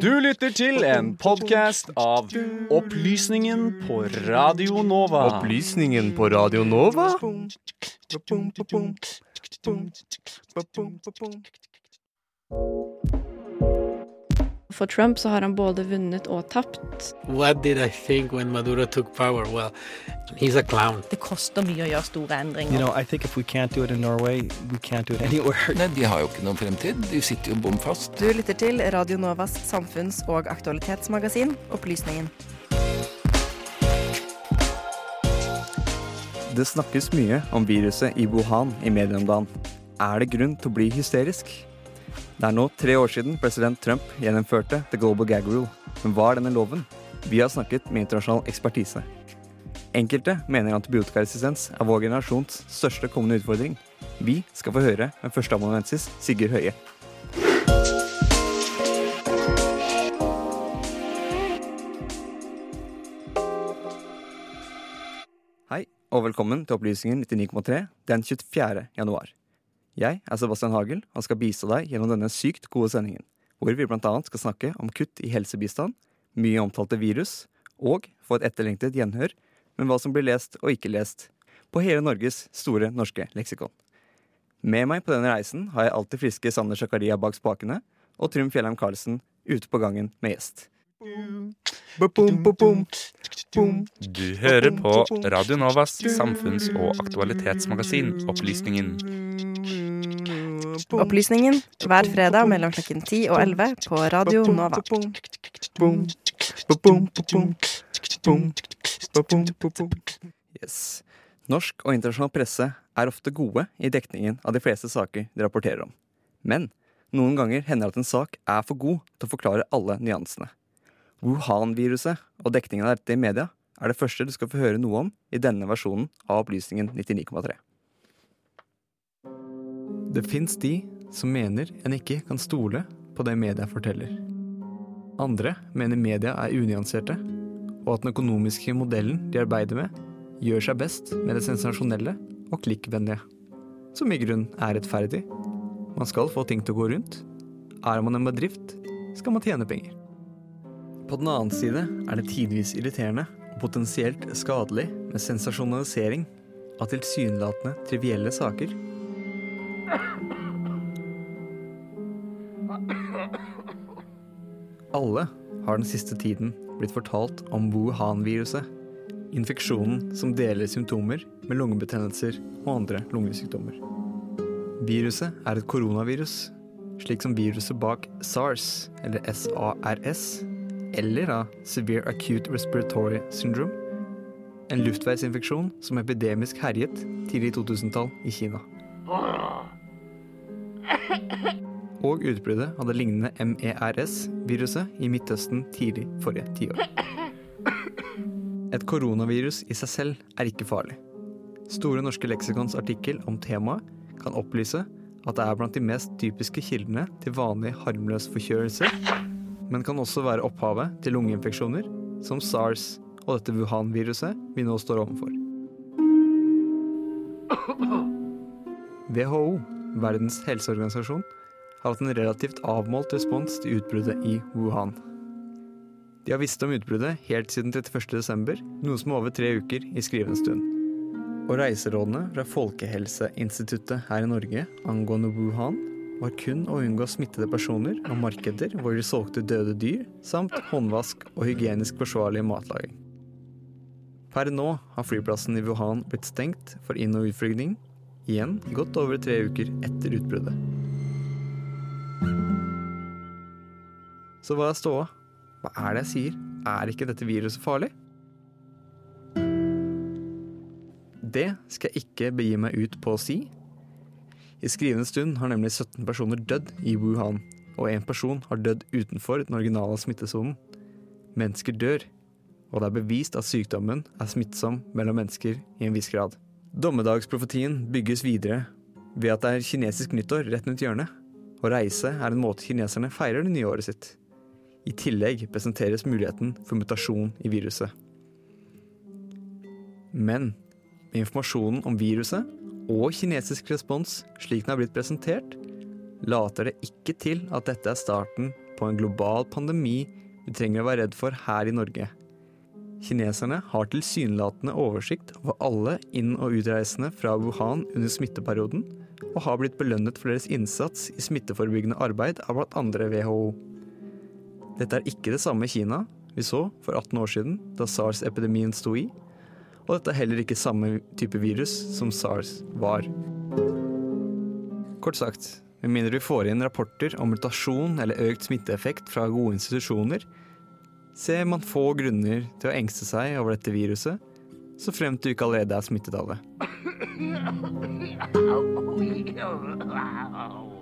Du lytter til en podkast av Opplysningen på Radio Nova. Opplysningen på Radio Nova? For Trump så har han både vunnet og tapt. What did I think when Maduro took power? Well, he's a clown. Det koster mye å gjøre store endringer. You know, I think if we can't do it in Norway, we can't do it anywhere. Nei, De har jo ikke noen fremtid. De sitter jo bom fast. Du lytter til Radio Novas samfunns- og aktualitetsmagasin Opplysningen. Det snakkes mye om viruset i Wuhan i mediene om dagen. Er det grunn til å bli hysterisk? Det er nå tre år siden president Trump gjennomførte The Global Gag Rule. Men hva er denne loven? Vi har snakket med internasjonal ekspertise. Enkelte mener antibiotikaresistens er vår generasjons største kommende utfordring. Vi skal få høre med førsteamanuensis Sigurd Høie. Hei, og velkommen til Opplysningen 99,3 den 24. januar. Jeg er Sebastian Hagel og skal bistå deg gjennom denne sykt gode sendingen, hvor vi annet skal snakke om kutt i helsebistand, mye omtalte virus, og få et etterlengtet gjenhør med hva som blir lest og ikke lest på hele Norges store norske leksikon. Med meg på denne reisen har jeg alltid friske Sander Zakaria bak spakene og Trym Fjellheim Karlsen ute på gangen med gjest. Du hører på Radio Novas samfunns- og aktualitetsmagasin Opplysningen. Opplysningen hver fredag mellom klokken 10 og 11 på Radio Nova. Yes. Norsk og internasjonal presse er ofte gode i dekningen av de fleste saker de rapporterer om. Men noen ganger hender det at en sak er for god til å forklare alle nyansene. Wuhan-viruset og dekningen av dette i media er det første du skal få høre noe om i denne versjonen av Opplysningen 99,3. Det fins de som mener en ikke kan stole på det media forteller. Andre mener media er unyanserte, og at den økonomiske modellen de arbeider med, gjør seg best med det sensasjonelle og klikkvennlige. Som i grunn er rettferdig. Man skal få ting til å gå rundt. Er man en bedrift, skal man tjene penger. På den annen side er det tidvis irriterende og potensielt skadelig med sensasjonalisering av tilsynelatende trivielle saker. Alle har den siste tiden blitt fortalt om Wuhan-viruset. Infeksjonen som deler symptomer med lungebetennelser og andre lungesykdommer. Viruset er et koronavirus, slik som viruset bak SARS, eller SARS, eller av Severe Acute Respiratory Syndrome, en luftveisinfeksjon som epidemisk herjet tidlig 2000-tall i Kina. Og utbruddet av det lignende MERS-viruset i Midtøsten tidlig forrige tiår. Et koronavirus i seg selv er ikke farlig. Store norske leksikons artikkel om temaet kan opplyse at det er blant de mest typiske kildene til vanlig harmløs forkjølelse, men kan også være opphavet til lungeinfeksjoner som SARS og dette Wuhan-viruset vi nå står overfor. WHO, Verdens helseorganisasjon, har hatt en relativt avmålt respons til utbruddet i Wuhan. De har visst om utbruddet helt siden 31.12., noe som er over tre uker i skrivende stund. Og reiserådene fra Folkehelseinstituttet her i Norge angående Wuhan var kun å unngå smittede personer og markeder hvor de solgte døde dyr, samt håndvask og hygienisk forsvarlig matlaging. Per nå har flyplassen i Wuhan blitt stengt for inn- og utflygning, igjen godt over tre uker etter utbruddet. Så hva er ståa? Hva er det jeg sier? Er ikke dette viruset farlig? Det skal jeg ikke begi meg ut på å si. I skrivende stund har nemlig 17 personer dødd i Wuhan, og én person har dødd utenfor den originale smittesonen. Mennesker dør, og det er bevist at sykdommen er smittsom mellom mennesker i en viss grad. Dommedagsprofetien bygges videre ved at det er kinesisk nyttår rett rundt hjørnet. Å reise er en måte kineserne feirer det nye året sitt. I tillegg presenteres muligheten for mutasjon i viruset. Men med informasjonen om viruset og kinesisk respons slik den har blitt presentert, later det ikke til at dette er starten på en global pandemi vi trenger å være redd for her i Norge. Kineserne har tilsynelatende oversikt over alle inn- og utreisende fra Wuhan under smitteperioden, og har blitt belønnet for deres innsats i smitteforebyggende arbeid av bl.a. WHO. Dette er ikke det samme Kina vi så for 18 år siden, da sars-epidemien sto i, og dette er heller ikke samme type virus som sars var. Kort sagt, med mindre vi får inn rapporter om mutasjon eller økt smitteeffekt fra gode institusjoner, ser man få grunner til å engste seg over dette viruset, så fremt du ikke allerede er smittet av det.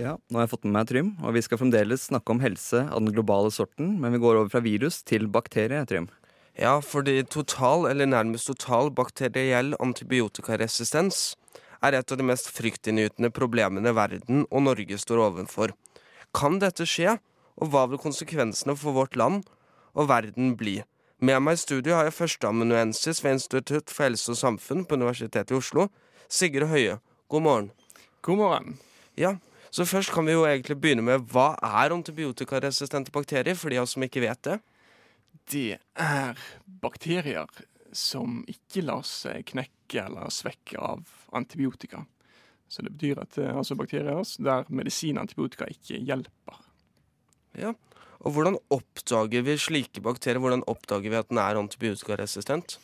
Ja, nå har jeg fått med meg Trym, og vi skal fremdeles snakke om helse av den globale sorten, men vi går over fra virus til bakterie, Trym. Ja, fordi total eller nærmest total bakteriell antibiotikaresistens er et av de mest fryktinngytende problemene verden og Norge står overfor. Kan dette skje, og hva vil konsekvensene for vårt land og verden bli? Med meg i studio har jeg førsteamanuensis ved Institutt for helse og samfunn på Universitetet i Oslo, Sigurd Høie. God morgen. God morgen. Ja, så først kan vi jo egentlig begynne med hva er antibiotikaresistente bakterier, for de av oss som ikke vet det? Det er bakterier som ikke lar seg knekke eller svekke av antibiotika. Så det betyr at det er altså bakterier der medisin og antibiotika ikke hjelper. Ja, og hvordan oppdager vi slike bakterier? Hvordan oppdager vi at den er antibiotikaresistent?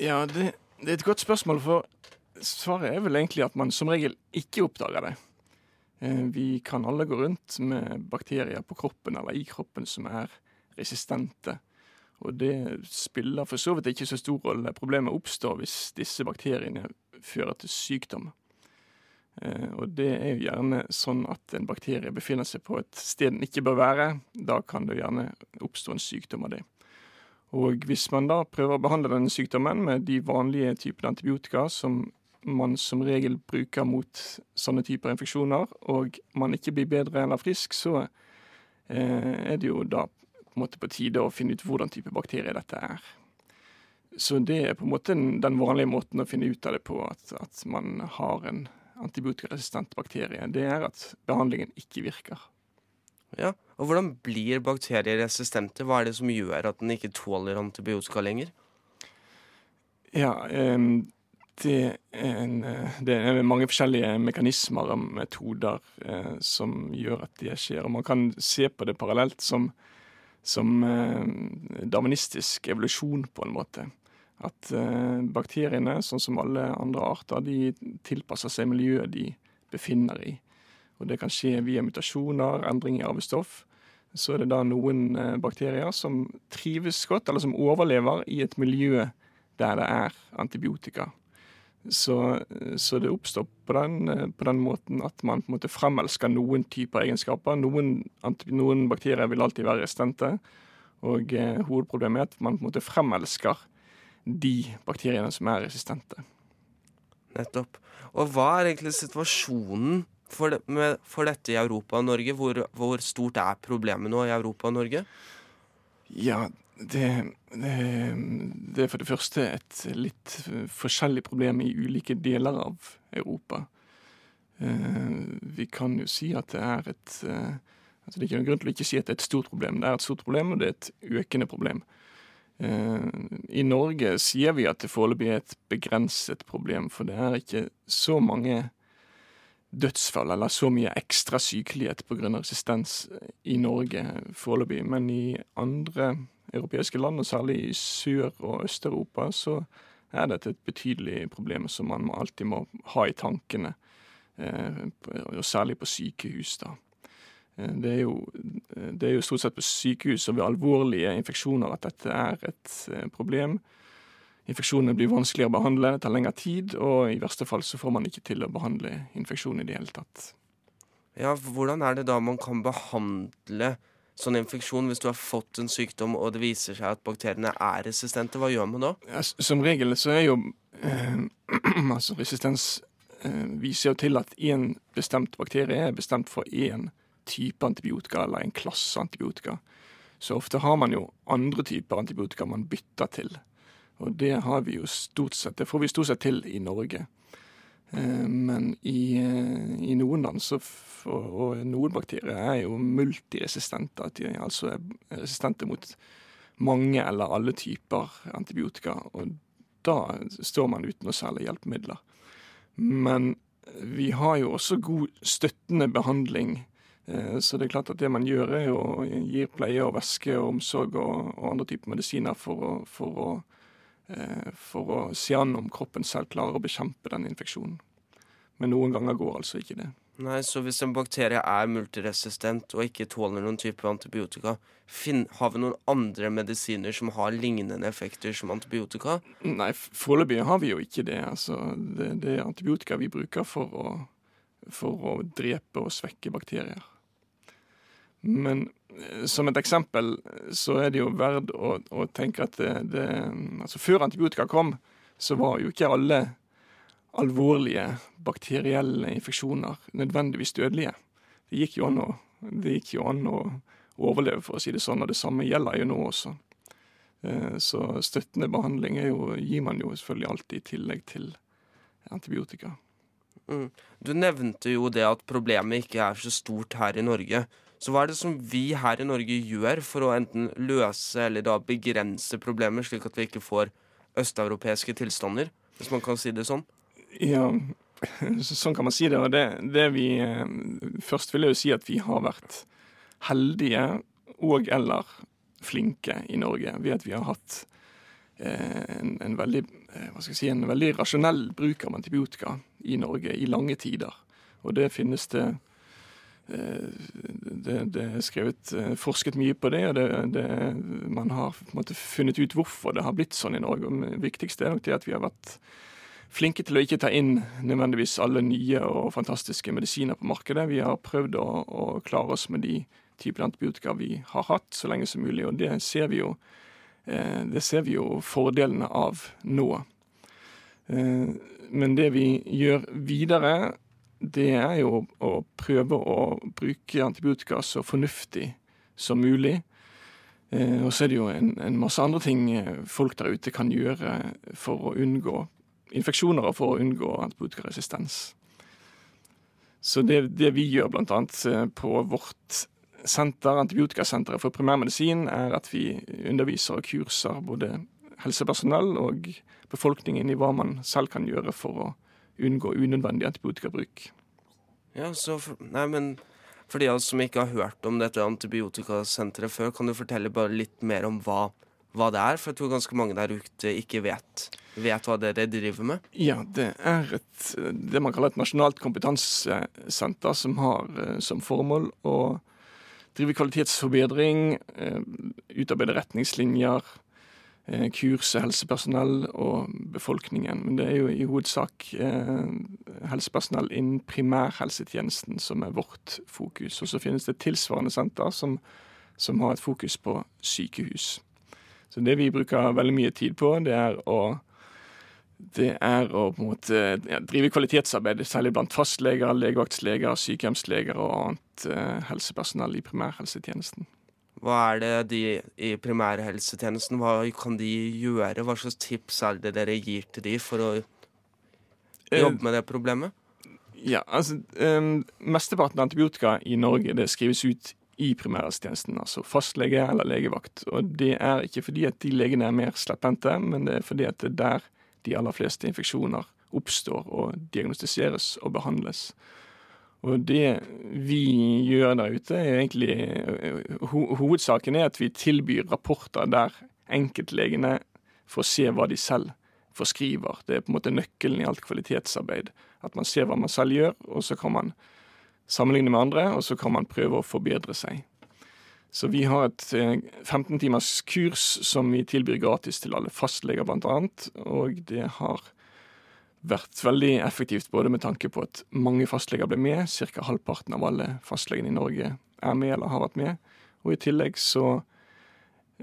Ja, det, det er et godt spørsmål, for svaret er vel egentlig at man som regel ikke oppdager det. Eh, vi kan alle gå rundt med bakterier på kroppen eller i kroppen som er resistente. Og det spiller for så vidt ikke så stor rolle. Problemet oppstår hvis disse bakteriene fører til sykdom. Eh, og det er jo gjerne sånn at en bakterie befinner seg på et sted den ikke bør være. Da kan det gjerne oppstå en sykdom av det. Og hvis man da prøver å behandle denne sykdommen med de vanlige typene antibiotika som man som regel bruker mot sånne typer infeksjoner, og man ikke blir bedre eller frisk, så eh, er det jo da på en måte på tide å finne ut hvordan type bakterie dette er. Så det er på en måte den vanlige måten å finne ut av det på, at, at man har en antibiotikaresistent bakterie. Det er at behandlingen ikke virker. Ja, og Hvordan blir bakterier resistente? Hva er det som gjør at den ikke tåler antibiotika lenger? Ja, er, en, det er, mange forskjellige mekanismer og metoder eh, som gjør at det skjer. Og man kan se på det parallelt som, som eh, darwinistisk evolusjon, på en måte. At eh, bakteriene, sånn som alle andre arter, de tilpasser seg miljøet de befinner i. Og det kan skje via mutasjoner, endring i arvestoff. Så er det da noen eh, bakterier som trives godt, eller som overlever i et miljø der det er antibiotika. Så, så, det oppstår på den, på den, måten at man på en måte fremelsker noen typer egenskaper. Noen, noen bakterier vil alltid være resistente, og eh, hovedproblemet er at man på en måte fremelsker de bakteriene som er resistente. Nettopp. Og hva er egentlig situasjonen for, det, med, for dette i Europa og Norge? Hvor, hvor, stort er problemet nå i Europa og Norge? Ja, det, det, det, er for det første et litt forskjellig problem i ulike deler av Europa. Eh, vi kan jo si at det er et eh, altså Det er ikke grunn til å ikke si at det er et stort problem. Det er et stort problem, og det er et økende problem. Eh, I Norge sier vi at det foreløpig er et begrenset problem, for det er ikke så mange dødsfall eller så mye ekstra sykelighet pga. resistens i Norge foreløpig. Men i andre europeiske land, og særlig i Sør- og Øst-Europa, så er dette et betydelig problem som man alltid må ha i tankene. Og særlig på sykehus, da. Det er, jo, det er jo stort sett på sykehus og ved alvorlige infeksjoner at dette er et problem. Infeksjonene blir vanskeligere å behandle, det tar lengre tid, og i verste fall så får man ikke til å behandle infeksjonen i det hele tatt. Ja, Hvordan er det da man kan behandle sånn infeksjon hvis du har fått en sykdom og det viser seg at bakteriene er resistente? Hva gjør man da? Ja, som regel så er jo eh, altså resistens eh, viser jo til at én bestemt bakterie er bestemt for én type antibiotika eller en klasse antibiotika. Så ofte har man jo andre typer antibiotika man bytter til. Og det har vi jo stort sett, det får vi stort sett til i Norge. Eh, men i, eh, i noen land så og noen bakterier er jo multiresistente, altså er resistente mot mange eller alle typer antibiotika. Og da står man uten noe særlig hjelpemidler. Men vi har jo også god støttende behandling. Eh, så det er klart at det man gjør, er å gi pleie og væske og omsorg og, og andre typer medisiner for å, for å for å se an om kroppen selv klarer å bekjempe den infeksjonen. Men noen ganger går altså ikke det. Nei, Så hvis en bakterie er multiresistent og ikke tåler noen type antibiotika, har vi noen andre medisiner som har lignende effekter som antibiotika? Nei, foreløpig har vi jo ikke det. Altså, det, det er antibiotika vi bruker for å, for å drepe og svekke bakterier. Men eh, som et eksempel så er det jo verdt å, å tenke at det, det, altså Før antibiotika kom, så var jo ikke alle alvorlige bakterielle infeksjoner nødvendigvis dødelige. Det gikk jo an å, gikk jo an å overleve, for å si det sånn, og det samme gjelder jo nå også. Eh, så støttende behandling jo, gir man jo selvfølgelig alltid i tillegg til antibiotika. Mm. Du nevnte jo det at problemet ikke er så stort her i Norge. Så hva er det som vi her i Norge gjør for å enten løse eller da begrense problemer, slik at vi ikke får østeuropeiske tilstander, hvis man kan si det sånn? Ja, sånn kan man si det. Og det, det vi eh, Først vil jeg jo si at vi har vært heldige og eller flinke i Norge ved at vi har hatt eh, en, en, veldig, eh, hva skal jeg si, en veldig rasjonell bruk av antibiotika i Norge i lange tider. Og det finnes det det, det, er skrevet, eh, forsket mye på det, og det, det, man har måte, funnet ut hvorfor det har blitt sånn i Norge. Og det viktigste er nok det at vi har vært flinke til å ikke ta inn nødvendigvis alle nye og fantastiske medisiner på markedet. Vi har prøvd å, å klare oss med de typer antibiotika vi har hatt, så lenge som mulig. Og det ser vi jo, eh, det ser vi jo fordelene av nå. Men det vi gjør videre, det er jo å prøve å bruke antibiotika så fornuftig som mulig. Eh, og så er det jo en, en, masse andre ting eh, folk der ute kan gjøre for å unngå infeksjoner og for å unngå antibiotikaresistens. Så det, det vi gjør bl.a. Eh, på vårt senter, Antibiotikasenteret for primærmedisin, er at vi underviser og kurser både helsepersonell og befolkningen i hva man selv kan gjøre for å unngå unødvendig antibiotikabruk. Ja, så for, Nei, men for de av oss som ikke har hørt om dette antibiotikasenteret før, kan du fortelle bare litt mer om hva, hva det er? For jeg tror ganske mange der ute ikke vet, vet hva dere driver med. Ja, det er et, det man kaller et nasjonalt kompetansesenter som har eh, som formål å drive kvalitetsforbedring, eh, utarbeide retningslinjer, kurse helsepersonell og befolkningen. Men det er jo i hovedsak eh, helsepersonell innen primærhelsetjenesten som er vårt fokus. Og så finnes det tilsvarende senter som, som har et fokus på sykehus. Så det vi bruker veldig mye tid på, det er å det er å på en måte ja, drive kvalitetsarbeid, særlig blant fastleger, legevaktsleger, sykehjemsleger og annet eh, helsepersonell i primærhelsetjenesten. Hva er det de i primærhelsetjenesten, hva kan de gjøre? Hva slags tips er det dere gir til de for å eh, jobbe med det problemet? Ja, altså um, Mesteparten av antibiotika i Norge det skrives ut i primærhelsetjenesten, altså fastlege eller legevakt. Og det er ikke fordi at de legene er mer slepphendte, men det er fordi at det er der de aller fleste infeksjoner oppstår og diagnostiseres og behandles. Og det vi gjør der ute, er egentlig ho Hovedsaken er at vi tilbyr rapporter der enkeltlegene får se hva de selv forskriver. Det er på en måte nøkkelen i alt kvalitetsarbeid. At man ser hva man selv gjør, og så kan man sammenligne med andre, og så kan man prøve å forbedre seg. Så vi har et 15 timers kurs som vi tilbyr gratis til alle fastleger, annet. Og det har vært veldig effektivt både med tanke på at mange fastleger ble med, ca. halvparten av alle fastlegene i Norge er med eller har vært med. Og i tillegg så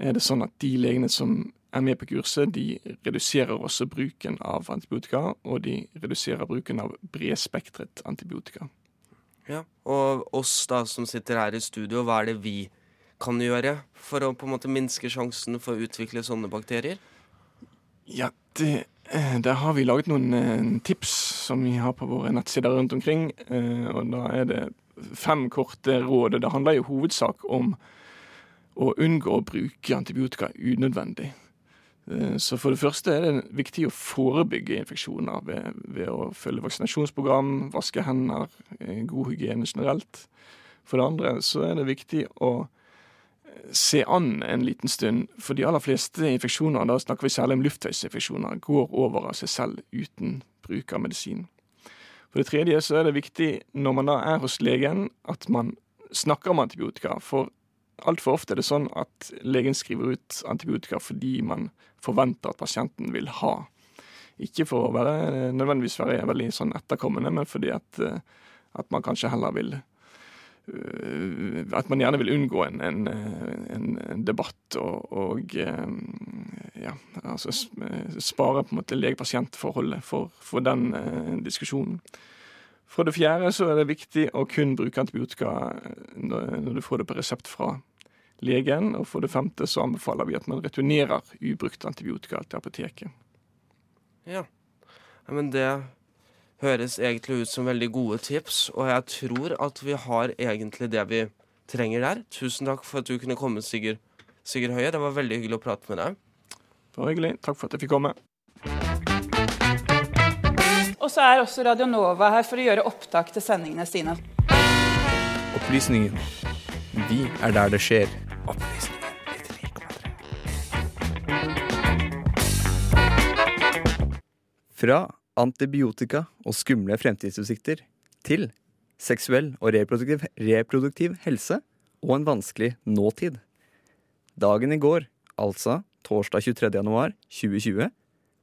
er det sånn at de legene som er med på kurset, de reduserer også bruken av antibiotika, og de reduserer bruken av bredspektret antibiotika. Ja, Og oss da som sitter her i studio, hva er det vi kan gjøre for å på en måte minske sjansen for å utvikle sånne bakterier? Ja, det, der har vi laget noen eh, tips som vi har på våre nettsider rundt omkring. Eh, og da er det fem korte råd. Det handler i hovedsak om å unngå å bruke antibiotika unødvendig. Så for det første er det viktig å forebygge infeksjoner ved, ved å følge vaksinasjonsprogram, vaske hender, god hygiene generelt. For det andre så er det viktig å se an en liten stund. For de aller fleste infeksjoner, da snakker vi særlig om luftveisinfeksjoner, går over av seg selv uten bruk av medisin. For det tredje så er det viktig når man da er hos legen, at man snakker om antibiotika. For altfor ofte er det sånn at legen skriver ut antibiotika fordi man forventer at pasienten vil ha. Ikke for å være, nødvendigvis være veldig sånn etterkommende, men fordi at, eh, at man kanskje heller vil Eh, at man gjerne vil unngå en, en, en debatt og, og, eh, ja, altså spare på en måte lege-pasient-forholdet for, for, den uh, diskusjonen. For det fjerde så er det viktig å kun bruke antibiotika når du får det på resept fra legen. Og for det femte så anbefaler vi at man returnerer ubrukt antibiotika til apoteket. Ja, men det høres egentlig ut som veldig gode tips, og jeg tror at vi har egentlig det vi trenger der. Tusen takk for at du kunne komme, Sigurd, Sigurd Høie. Det var veldig hyggelig å prate med deg. Det var hyggelig. Takk for at jeg fikk komme. Og så er også Radio Nova her for å gjøre opptak til sendingene sine. Opplysningen. Vi er der det skjer. Opplysningen. Fra antibiotika og skumle fremtidsutsikter til seksuell og reproduktiv, reproduktiv helse og en vanskelig nåtid. Dagen i går, altså torsdag 23. januar 2020,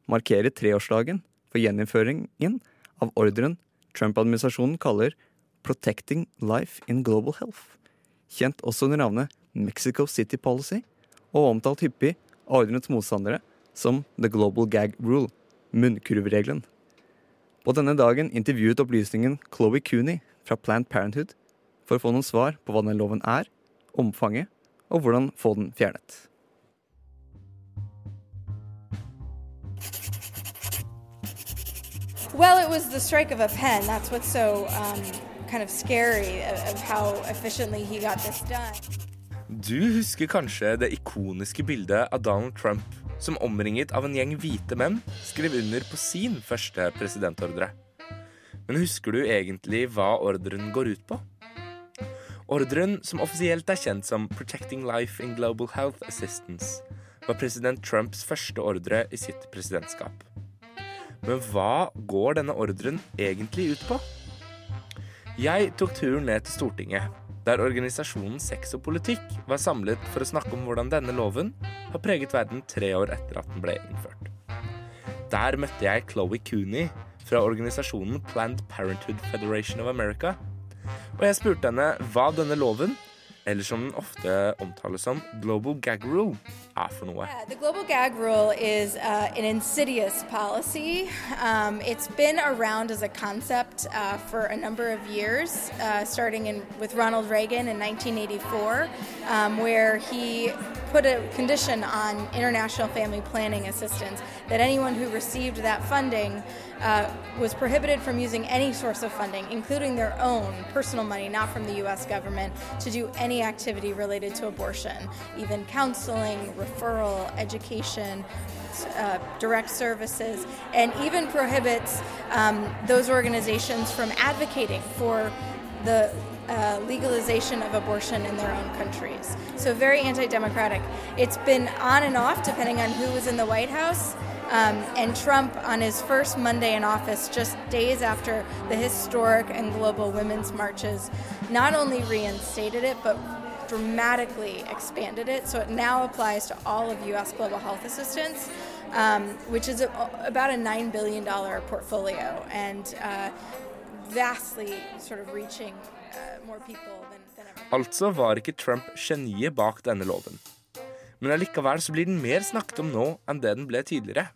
markerer treårsdagen for gjeninnføringen av ordren Trump-administrasjonen kaller Protecting Life in Global Health, kjent også under navnet Mexico City Policy, og omtalt hyppig av ordrenets motstandere som The Global Gag Rule, munnkurvregelen. På denne dagen intervjuet opplysningen Chloé Cooney fra Planned Parenthood for å få noen svar på hva denne loven er, omfanget og hvordan få den fjernet. Well, it was the strike of a pen. That's what's so um, kind of scary of how efficiently he got this done. Du husker kanskje det ikoniske bildet av Donald Trump som omringet av en gjeng hvite menn, skrev under på sin første presidentordre. Men husker du egentlig hva ordren går ut på? Ordren, som offisielt er kjent som Protecting Life in Global Health Assistance, var president Trumps første ordre i sitt presidentskap. Men hva går denne ordren egentlig ut på? Jeg tok turen ned til Stortinget der organisasjonen Sex og politikk var samlet for å snakke om hvordan denne loven har preget verden tre år etter at den ble innført. Der møtte jeg Chloé Cooney fra organisasjonen Planned Parenthood Federation of America, og jeg spurte henne hva denne loven eller som den ofte omtales som global gag rule, er for noe. Yeah, the global gag rule is uh, an insidious policy. Um, it's been around as a concept uh, for a number of years, uh, starting in, with Ronald Reagan in 1984, um, where he put a condition on international family planning assistance that anyone who received that funding uh, was prohibited from using any source of funding, including their own personal money, not from the U.S. government, to do any activity related to abortion, even counseling, referral, education, uh, direct services, and even prohibits um, those organizations from advocating for the uh, legalization of abortion in their own countries. So, very anti democratic. It's been on and off depending on who was in the White House. Um, and Trump, on his first Monday in office, just days after the historic and global women's marches, not only reinstated it, but dramatically expanded it. So it now applies to all of U.S. global health assistance. um, which is a, about a $9 billion portfolio and uh, vastly sort of reaching ever. Altså var ikke Trump geniet bak denne loven. Men allikevel så blir den mer snakket om nå enn det den ble tidligere.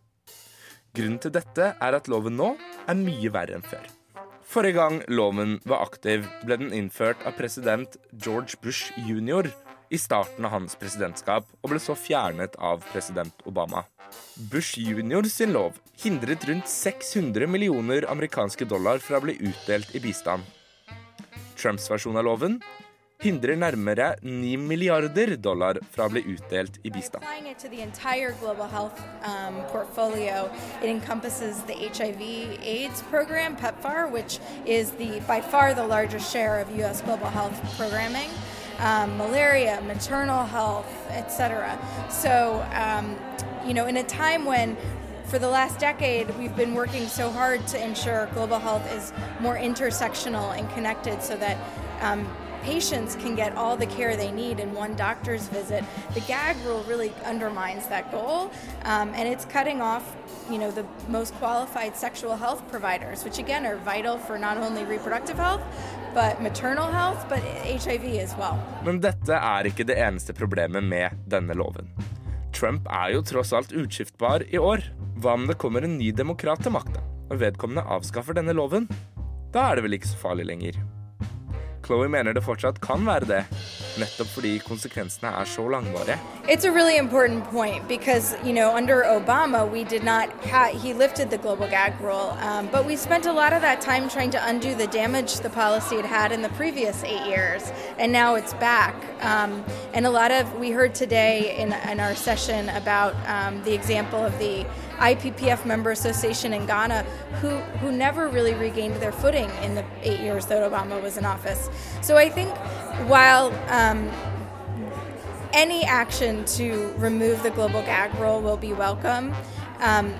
Grunnen til dette er at loven nå er mye verre enn før. Forrige gang loven var aktiv, ble den innført av president George Bush jr. i starten av hans presidentskap, og ble så fjernet av president Obama. Bush jr. sin lov hindret rundt 600 millioner amerikanske dollar fra å bli utdelt i bistand. Trumps versjon av loven hindrer nærmere 9 milliarder dollar fra å bli utdelt i bistand. Applying it to the entire global health um, portfolio, it encompasses the HIV/AIDS program, PEPFAR, which is the by far the largest share of U.S. global health programming. Um, malaria, maternal health, etc. So, um, you know, in a time when for the last decade, we've been working so hard to ensure global health is more intersectional and connected so that um, patients can get all the care they need in one doctor's visit. The gag rule really undermines that goal, um, and it's cutting off, you know, the most qualified sexual health providers, which again are vital for not only reproductive health, but maternal health, but HIV as well. Men dette er ikke det eneste problemet med denne loven. Trump er jo tross alt utskiftbar i år. Hva om det kommer en ny demokrat til makta, og vedkommende avskaffer denne loven? Da er det vel ikke så farlig lenger. Er. It's a really important point because, you know, under Obama, we did not he lifted the global gag rule, um, but we spent a lot of that time trying to undo the damage the policy had had in the previous eight years, and now it's back. Um, and a lot of, we heard today in, in our session about um, the example of the IPPF member association in Ghana who, who never really regained their footing in the eight years that Obama was in office. So I think while um, any action to remove the global gag rule will be welcome, um,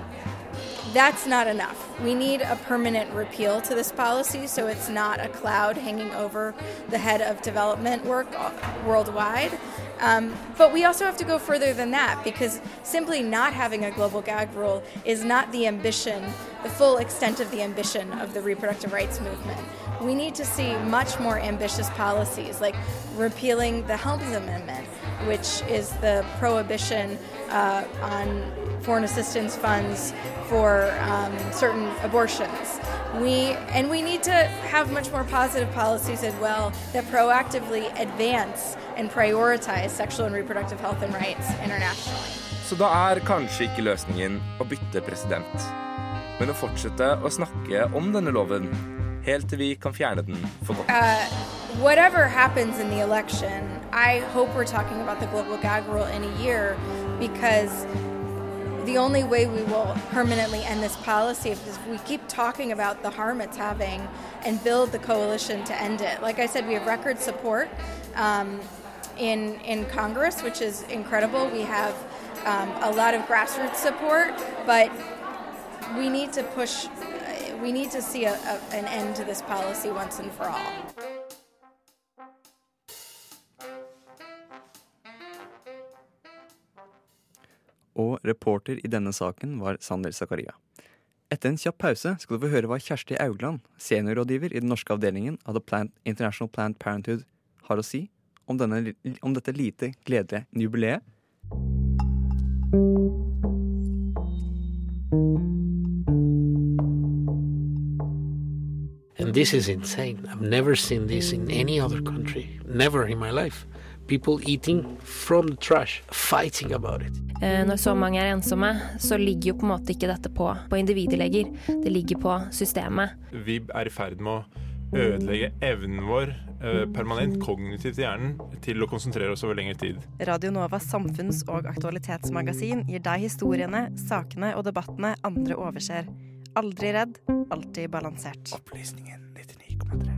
that's not enough. We need a permanent repeal to this policy so it's not a cloud hanging over the head of development work worldwide. Um, but we also have to go further than that because simply not having a global gag rule is not the ambition, the full extent of the ambition of the reproductive rights movement. We need to see much more ambitious policies like repealing the Helms Amendment, which is the prohibition uh, on foreign assistance funds for um, certain abortions. We and we need to have much more positive policies as well that proactively advance and prioritize sexual and reproductive health and rights internationally. Så da er kanskje ikke løsningen å bytte president, men å fortsette å snakke om denne loven helt til vi kan fjerne den for godt. Uh, whatever happens in the election, I hope we're talking about the global gag rule in a year because the only way we will permanently end this policy is if we keep talking about the harm it's having and build the coalition to end it. Like I said, we have record support um, in in Congress, which is incredible. We have um, a lot of grassroots support, but we need to push. We need to see a, a, an end to this policy once and for all. Og reporter i denne saken var Sander Zakaria. Etter en kjapp pause skal du få høre hva Kjersti Augland, seniorrådgiver i den norske avdelingen av The Plant, International Planned Parenthood, har å si om, denne, om dette lite gledelige jubileet. And this is insane. I've never seen this in any other country. Never in my life. People eating from the trash, fighting about it. Eh, Når så mange er ensomme, så ligger jo på en måte ikke dette på, på individleger. Det ligger på systemet. Vi er i ferd med å ødelegge evnen vår eh, permanent kognitivt i hjernen til å konsentrere oss over lengre tid. Radio Novas samfunns- og aktualitetsmagasin gir deg historiene, sakene og debattene andre overser. Aldri redd, alltid balansert. Opplysningen 99,3.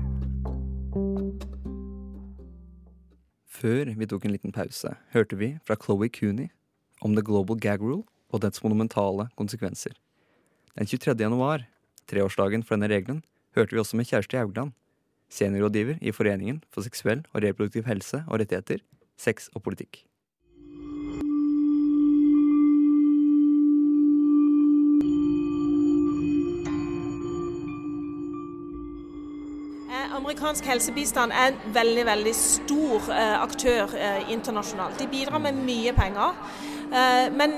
Før vi tok en liten pause, hørte vi fra Chloé Cooney om The Global Gag Rule og dets monumentale konsekvenser. Den 23. januar, treårsdagen for denne regelen, hørte vi også med Kjersti Haugland, seniorrådgiver i Foreningen for seksuell og reproduktiv helse og rettigheter, sex og politikk. Eh, amerikansk helsebistand er en veldig veldig stor eh, aktør eh, internasjonalt. De bidrar med mye penger. men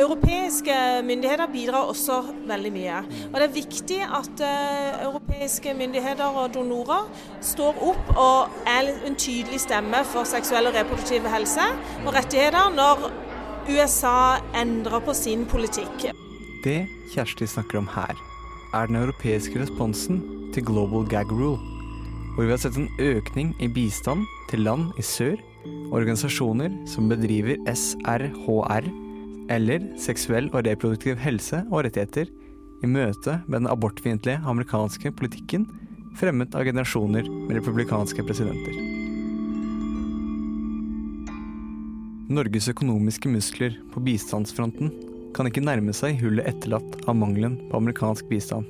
europeiske myndigheter bidrar også veldig mye. Og Det er viktig at uh, europeiske myndigheter og donorer står opp og er en tydelig stemme for seksuell og reproduktiv helse og rettigheter når USA endrer på sin politikk. Det Kjersti snakker om her, er den europeiske responsen til Global Gag Rule, hvor vi har sett en økning i bistand til land i sør, organisasjoner som bedriver SRHR, eller seksuell og reproduktiv helse og rettigheter, i møte med den abortfiendtlige amerikanske politikken fremmet av generasjoner med republikanske presidenter. Norges økonomiske muskler på bistandsfronten kan ikke nærme seg hullet etterlatt av mangelen på amerikansk bistand.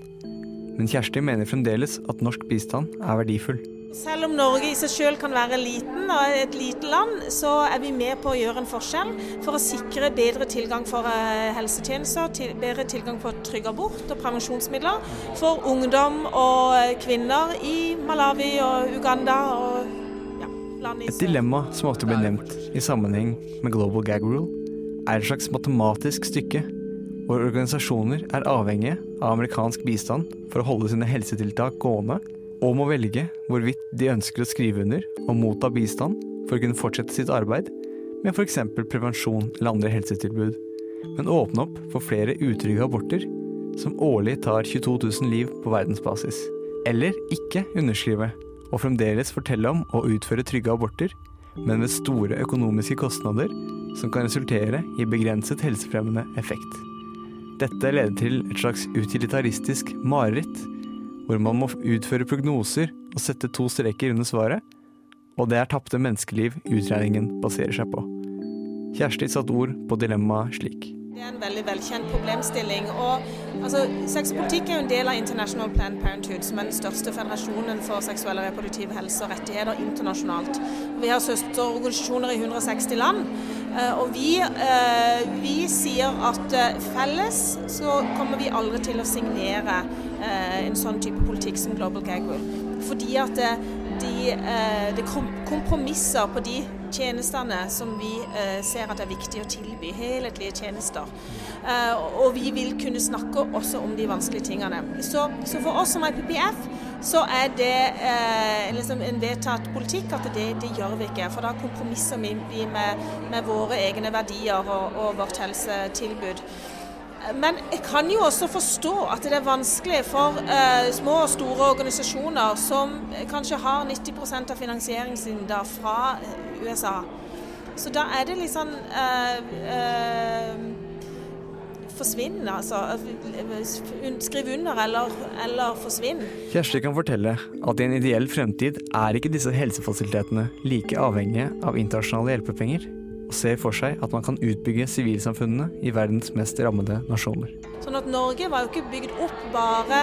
Men Kjersti mener fremdeles at norsk bistand er verdifull. Selv om Norge i seg selv kan være liten og et lite land, så er vi med på å gjøre en forskjell for å sikre bedre tilgang for eh, helsetjenester, bedre tilgang på trygg abort og prevensjonsmidler for ungdom og eh, kvinner i Malawi og Uganda og ja, land i Et dilemma som ofte blir nevnt i sammenheng med Global Gag Rule, er et slags matematisk stykke hvor organisasjoner er avhengige av amerikansk bistand for å holde sine helsetiltak gående, og må velge hvorvidt de ønsker å skrive under og motta bistand for å kunne fortsette sitt arbeid med f.eks. prevensjon eller andre helsetilbud, men åpne opp for flere utrygge aborter som årlig tar 22 000 liv på verdensbasis. Eller ikke underskrive og fremdeles fortelle om å utføre trygge aborter, men med store økonomiske kostnader som kan resultere i begrenset helsefremmende effekt. Dette leder til et slags utilitaristisk mareritt, hvor man må utføre prognoser og sette to streker under svaret, og det er tapte menneskeliv utregningen baserer seg på. Kjersti satte ord på dilemmaet slik. Det er en veldig velkjent problemstilling. og altså, Sexpolitikk er jo en del av International Planned Parenthood, som er den største federasjonen for seksuell og reproduktiv helse og rettigheter internasjonalt. Vi har søsterorganisasjoner i 160 land. Eh, og vi, eh, vi sier at eh, felles så kommer vi aldri til å signere en sånn type politikk som Global Gag Rule. Fordi at de, det kompromisser på de tjenestene som vi ser at er viktig å tilby. Helhetlige tjenester. og vi vil kunne snakke også om de vanskelige tingene. Så, så for oss som IPPF så er det eh, liksom en vedtatt politikk at det, det, gjør vi ikke. For da kompromisser vi med, med våre egne verdier og, og vårt helsetilbud. Men jeg kan jo også forstå at det er vanskelig for eh, små og store organisasjoner som kanskje har 90 av finansieringen sin da fra USA. Så da er det litt sånn eh, eh, Forsvinn, altså. Skriv under eller, eller forsvinn. Kjersti kan fortelle at i en ideell fremtid er ikke disse helsefasilitetene like avhengige av internasjonale hjelpepenger og ser for seg at man kan utbygge sivilsamfunnene i verdens mest rammede nasjoner. Sånn at Norge var jo ikke bygd opp bare,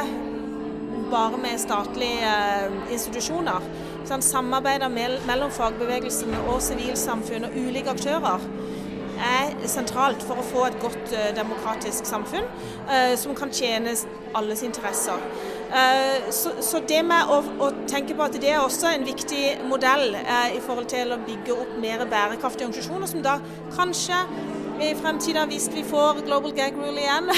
bare med statlige uh, institusjoner. Sånn, samarbeidet mellom fagbevegelsen og sivilsamfunn og ulike aktører er sentralt for å få et godt uh, demokratisk samfunn uh, som kan tjene alles interesser. Uh, så, så, det med å, å, tenke på at det er også en viktig modell i forhold til å bygge opp mer bærekraftige organisasjoner, som da kanskje i fremtiden, hvis vi får Global Gag Rule igjen,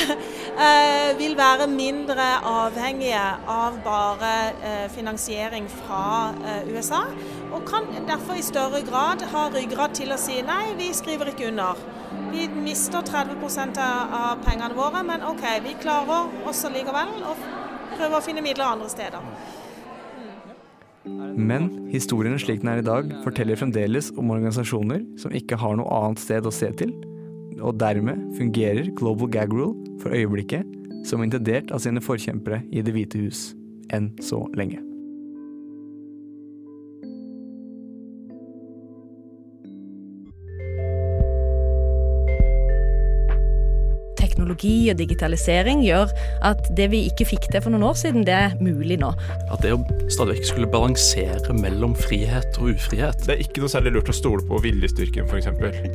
vil være mindre avhengige av bare finansiering fra USA og kan derfor i større grad ha ryggrad til å si nei, vi skriver ikke under. Vi mister 30% av pengene våre, men OK, vi klarer også likevel å prøve å finne midler andre steder. Men historien slik den er i dag, forteller fremdeles om organisasjoner som ikke har noe annet sted å se til, og dermed fungerer Global Gag Rule for øyeblikket som intendert av sine forkjempere i Det hvite hus, enn så lenge. teknologi og digitalisering gjør at det vi ikke fikk til for noen år siden, det er mulig nå. At det å stadig vekk skulle balansere mellom frihet og ufrihet Det er ikke noe særlig lurt å stole på viljestyrken, f.eks.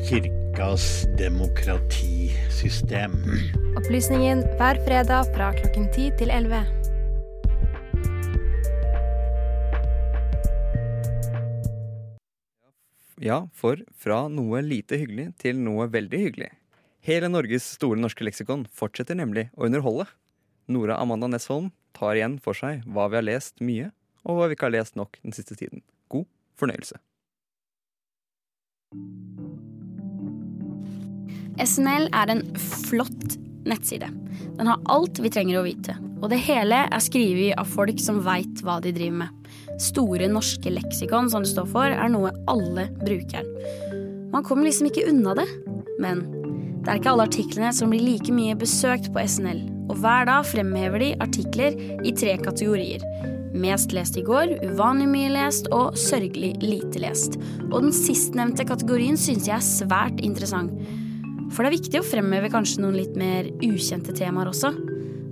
Kirkas demokratisystem. Opplysningen hver fredag fra klokken 10 til 11. Ja, for fra noe lite hyggelig til noe veldig hyggelig. Hele Norges store norske leksikon fortsetter nemlig å underholde. Nora Amanda Nesholm tar igjen for seg hva vi har lest mye, og hva vi ikke har lest nok den siste tiden. God fornøyelse. SNL er en flott nettside. Den har alt vi trenger å vite. Og det hele er skrevet av folk som veit hva de driver med. Store norske leksikon, som det står for, er noe alle bruker. Man kommer liksom ikke unna det. Men det er ikke alle artiklene som blir like mye besøkt på SNL. Og hver dag fremhever de artikler i tre kategorier. Mest lest i går, uvanlig mye lest og sørgelig lite lest. Og den sistnevnte kategorien syns jeg er svært interessant. For det er viktig å fremheve kanskje noen litt mer ukjente temaer også.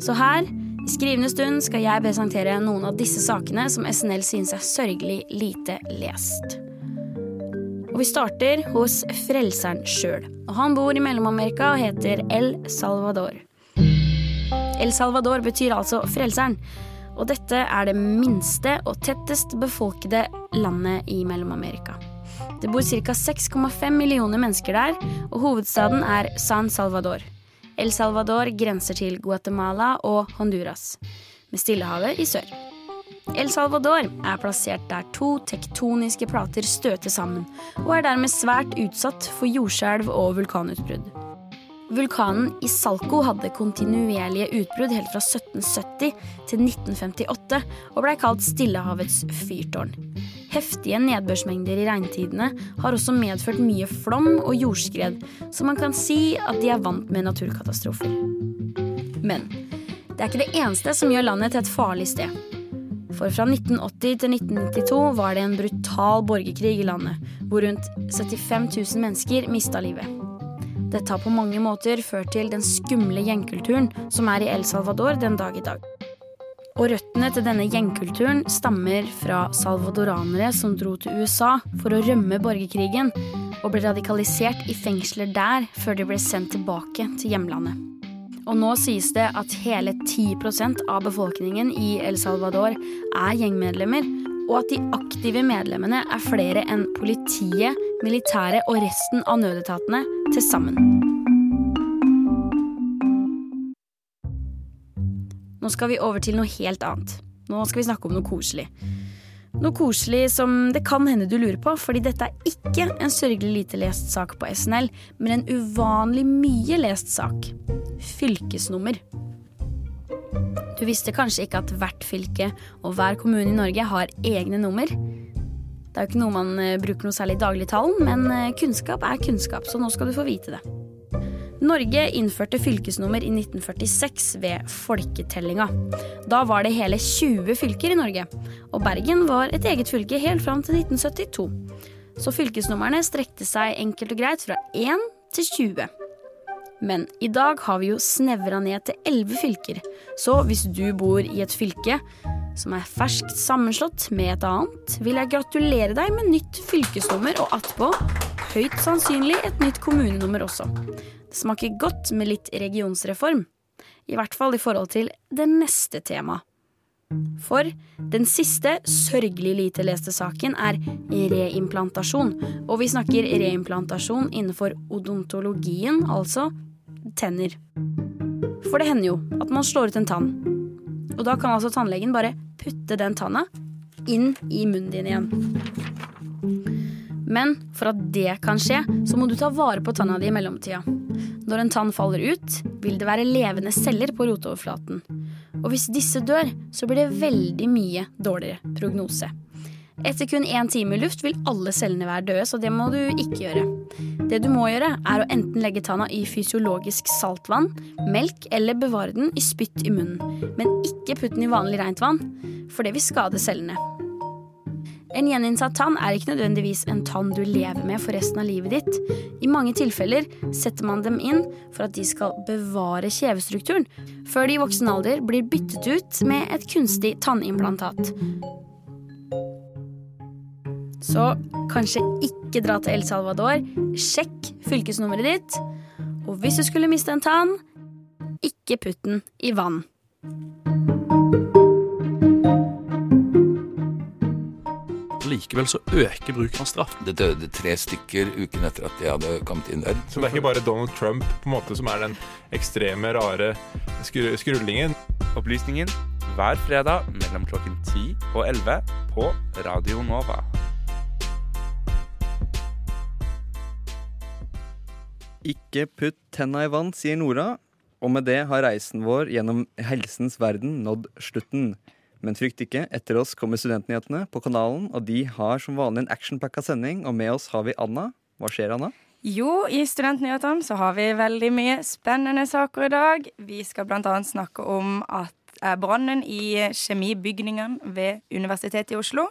Så her, i skrivende stund, skal jeg presentere noen av disse sakene som SNL synes er sørgelig lite lest. Og vi starter hos frelseren sjøl. Og han bor i Mellom-Amerika og heter El Salvador. El Salvador betyr altså frelseren. Og dette er det minste og tettest befolkede landet i Mellom-Amerika. Det bor ca. 6,5 millioner mennesker der, og hovedstaden er San Salvador. El Salvador grenser til Guatemala og Honduras, med Stillehavet i sør. El Salvador er plassert der to tektoniske plater støter sammen, og er dermed svært utsatt for jordskjelv og vulkanutbrudd. Vulkanen Isalco hadde kontinuerlige utbrudd helt fra 1770 til 1958 og blei kalt Stillehavets fyrtårn. Heftige nedbørsmengder i regntidene har også medført mye flom og jordskred, så man kan si at de er vant med naturkatastrofer. Men det er ikke det eneste som gjør landet til et farlig sted. For fra 1980 til 1992 var det en brutal borgerkrig i landet, hvor rundt 75 000 mennesker mista livet. Dette har på mange måter ført til den skumle gjengkulturen som er i El Salvador den dag i dag. Og røttene til denne gjengkulturen stammer fra salvadoranere som dro til USA for å rømme borgerkrigen, og ble radikalisert i fengsler der før de ble sendt tilbake til hjemlandet. Og nå sies det at hele 10% av befolkningen i El Salvador er gjengmedlemmer, og at de aktive medlemmene er flere enn politiet, militæret og resten av nødetatene til sammen. Nå skal vi over til noe helt annet. Nå skal vi snakke om noe koselig. Noe koselig som det kan hende du lurer på, fordi dette er ikke en sørgelig lite lest sak på SNL, men en uvanlig mye lest sak. Fylkesnummer. Du visste kanskje ikke at hvert fylke og hver kommune i Norge har egne nummer. Det er jo ikke noe man eh, bruker noe særlig i dagligtalen, men eh, kunnskap er kunnskap, så nå skal du få vite det. Norge innførte fylkesnummer i 1946 ved folketellinga. Da var det hele 20 fylker i Norge, og Bergen var et eget fylke helt fram til 1972. Så fylkesnumrene strekte seg enkelt og greit fra 1 til 20. Men i dag har vi jo snevra ned til 11 fylker, så hvis du bor i et fylke som er ferskt sammenslått med et annet, vil jeg gratulere deg med nytt fylkesnummer og attpå høyt sannsynlig et nytt kommunenummer også. Det smaker godt med litt regionsreform. I hvert fall i forhold til det neste temaet. For den siste sørgelig lite leste saken er reimplantasjon. Og vi snakker reimplantasjon innenfor odontologien, altså tenner. For det hender jo at man slår ut en tann. Og da kan altså tannlegen bare putte den tanna inn i munnen din igjen. Men for at det kan skje, så må du ta vare på tanna di i mellomtida. Når en tann faller ut, vil det være levende celler på rotoverflaten. Og hvis disse dør, så blir det veldig mye dårligere prognose. Etter kun én time i luft vil alle cellene være døde, så det må du ikke gjøre. Det du må gjøre, er å enten legge tanna i fysiologisk saltvann, melk eller bevare den i spytt i munnen. Men ikke putt den i vanlig rent vann, for det vil skade cellene. En gjeninnsatt tann er ikke nødvendigvis en tann du lever med for resten av livet ditt. I mange tilfeller setter man dem inn for at de skal bevare kjevestrukturen, før de i voksen alder blir byttet ut med et kunstig tannimplantat. Så kanskje ikke dra til El Salvador. Sjekk fylkesnummeret ditt. Og hvis du skulle miste en tann, ikke putt den i vann. Allikevel så øker bruken av straff. Det døde tre stykker uken etter at de hadde kommet inn der. Så det er ikke bare Donald Trump på en måte som er den ekstreme, rare skru skrullingen. Opplysningen hver fredag mellom klokken 10 og 11 på Radio Nova. Ikke putt tenna i vann, sier Nora. Og med det har reisen vår gjennom helsens verden nådd slutten. Men frykt ikke, etter oss kommer Studentnyhetene på kanalen, og de har som vanlig en actionpacka sending, og med oss har vi Anna. Hva skjer, Anna? Jo, i Studentnyhetene så har vi veldig mye spennende saker i dag. Vi skal bl.a. snakke om at eh, brannen i kjemibygningene ved Universitetet i Oslo.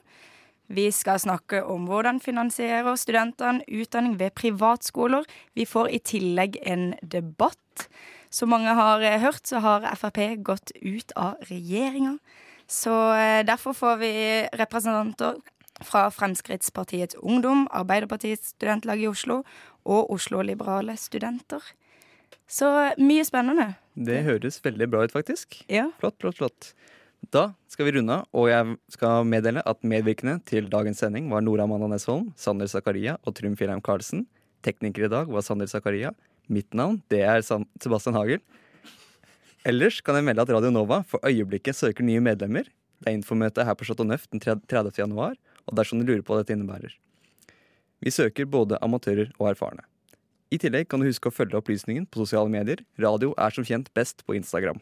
Vi skal snakke om hvordan finansierer studentene utdanning ved privatskoler. Vi får i tillegg en debatt. Som mange har eh, hørt, så har Frp gått ut av regjeringa. Så eh, derfor får vi representanter fra Fremskrittspartiets Ungdom, Arbeiderpartiets studentlag i Oslo og Oslo Liberale Studenter. Så mye spennende. Det høres veldig bra ut, faktisk. Ja. Flott, flott, flott. Da skal vi runde av, og jeg skal meddele at medvirkende til dagens sending var Nora Manna Nesholm, Sander Zakaria og Trym Fjellheim Karlsen. Tekniker i dag var Sander Zakaria. Mitt navn det er Sebastian Hagel. Ellers kan jeg melde at Radio Nova for øyeblikket søker nye medlemmer. Det er infomøte her på Chateau Neuf den 30. januar, og dersom du lurer på hva dette innebærer. Vi søker både amatører og erfarne. I tillegg kan du huske å følge opplysningen på sosiale medier. Radio er som kjent best på Instagram.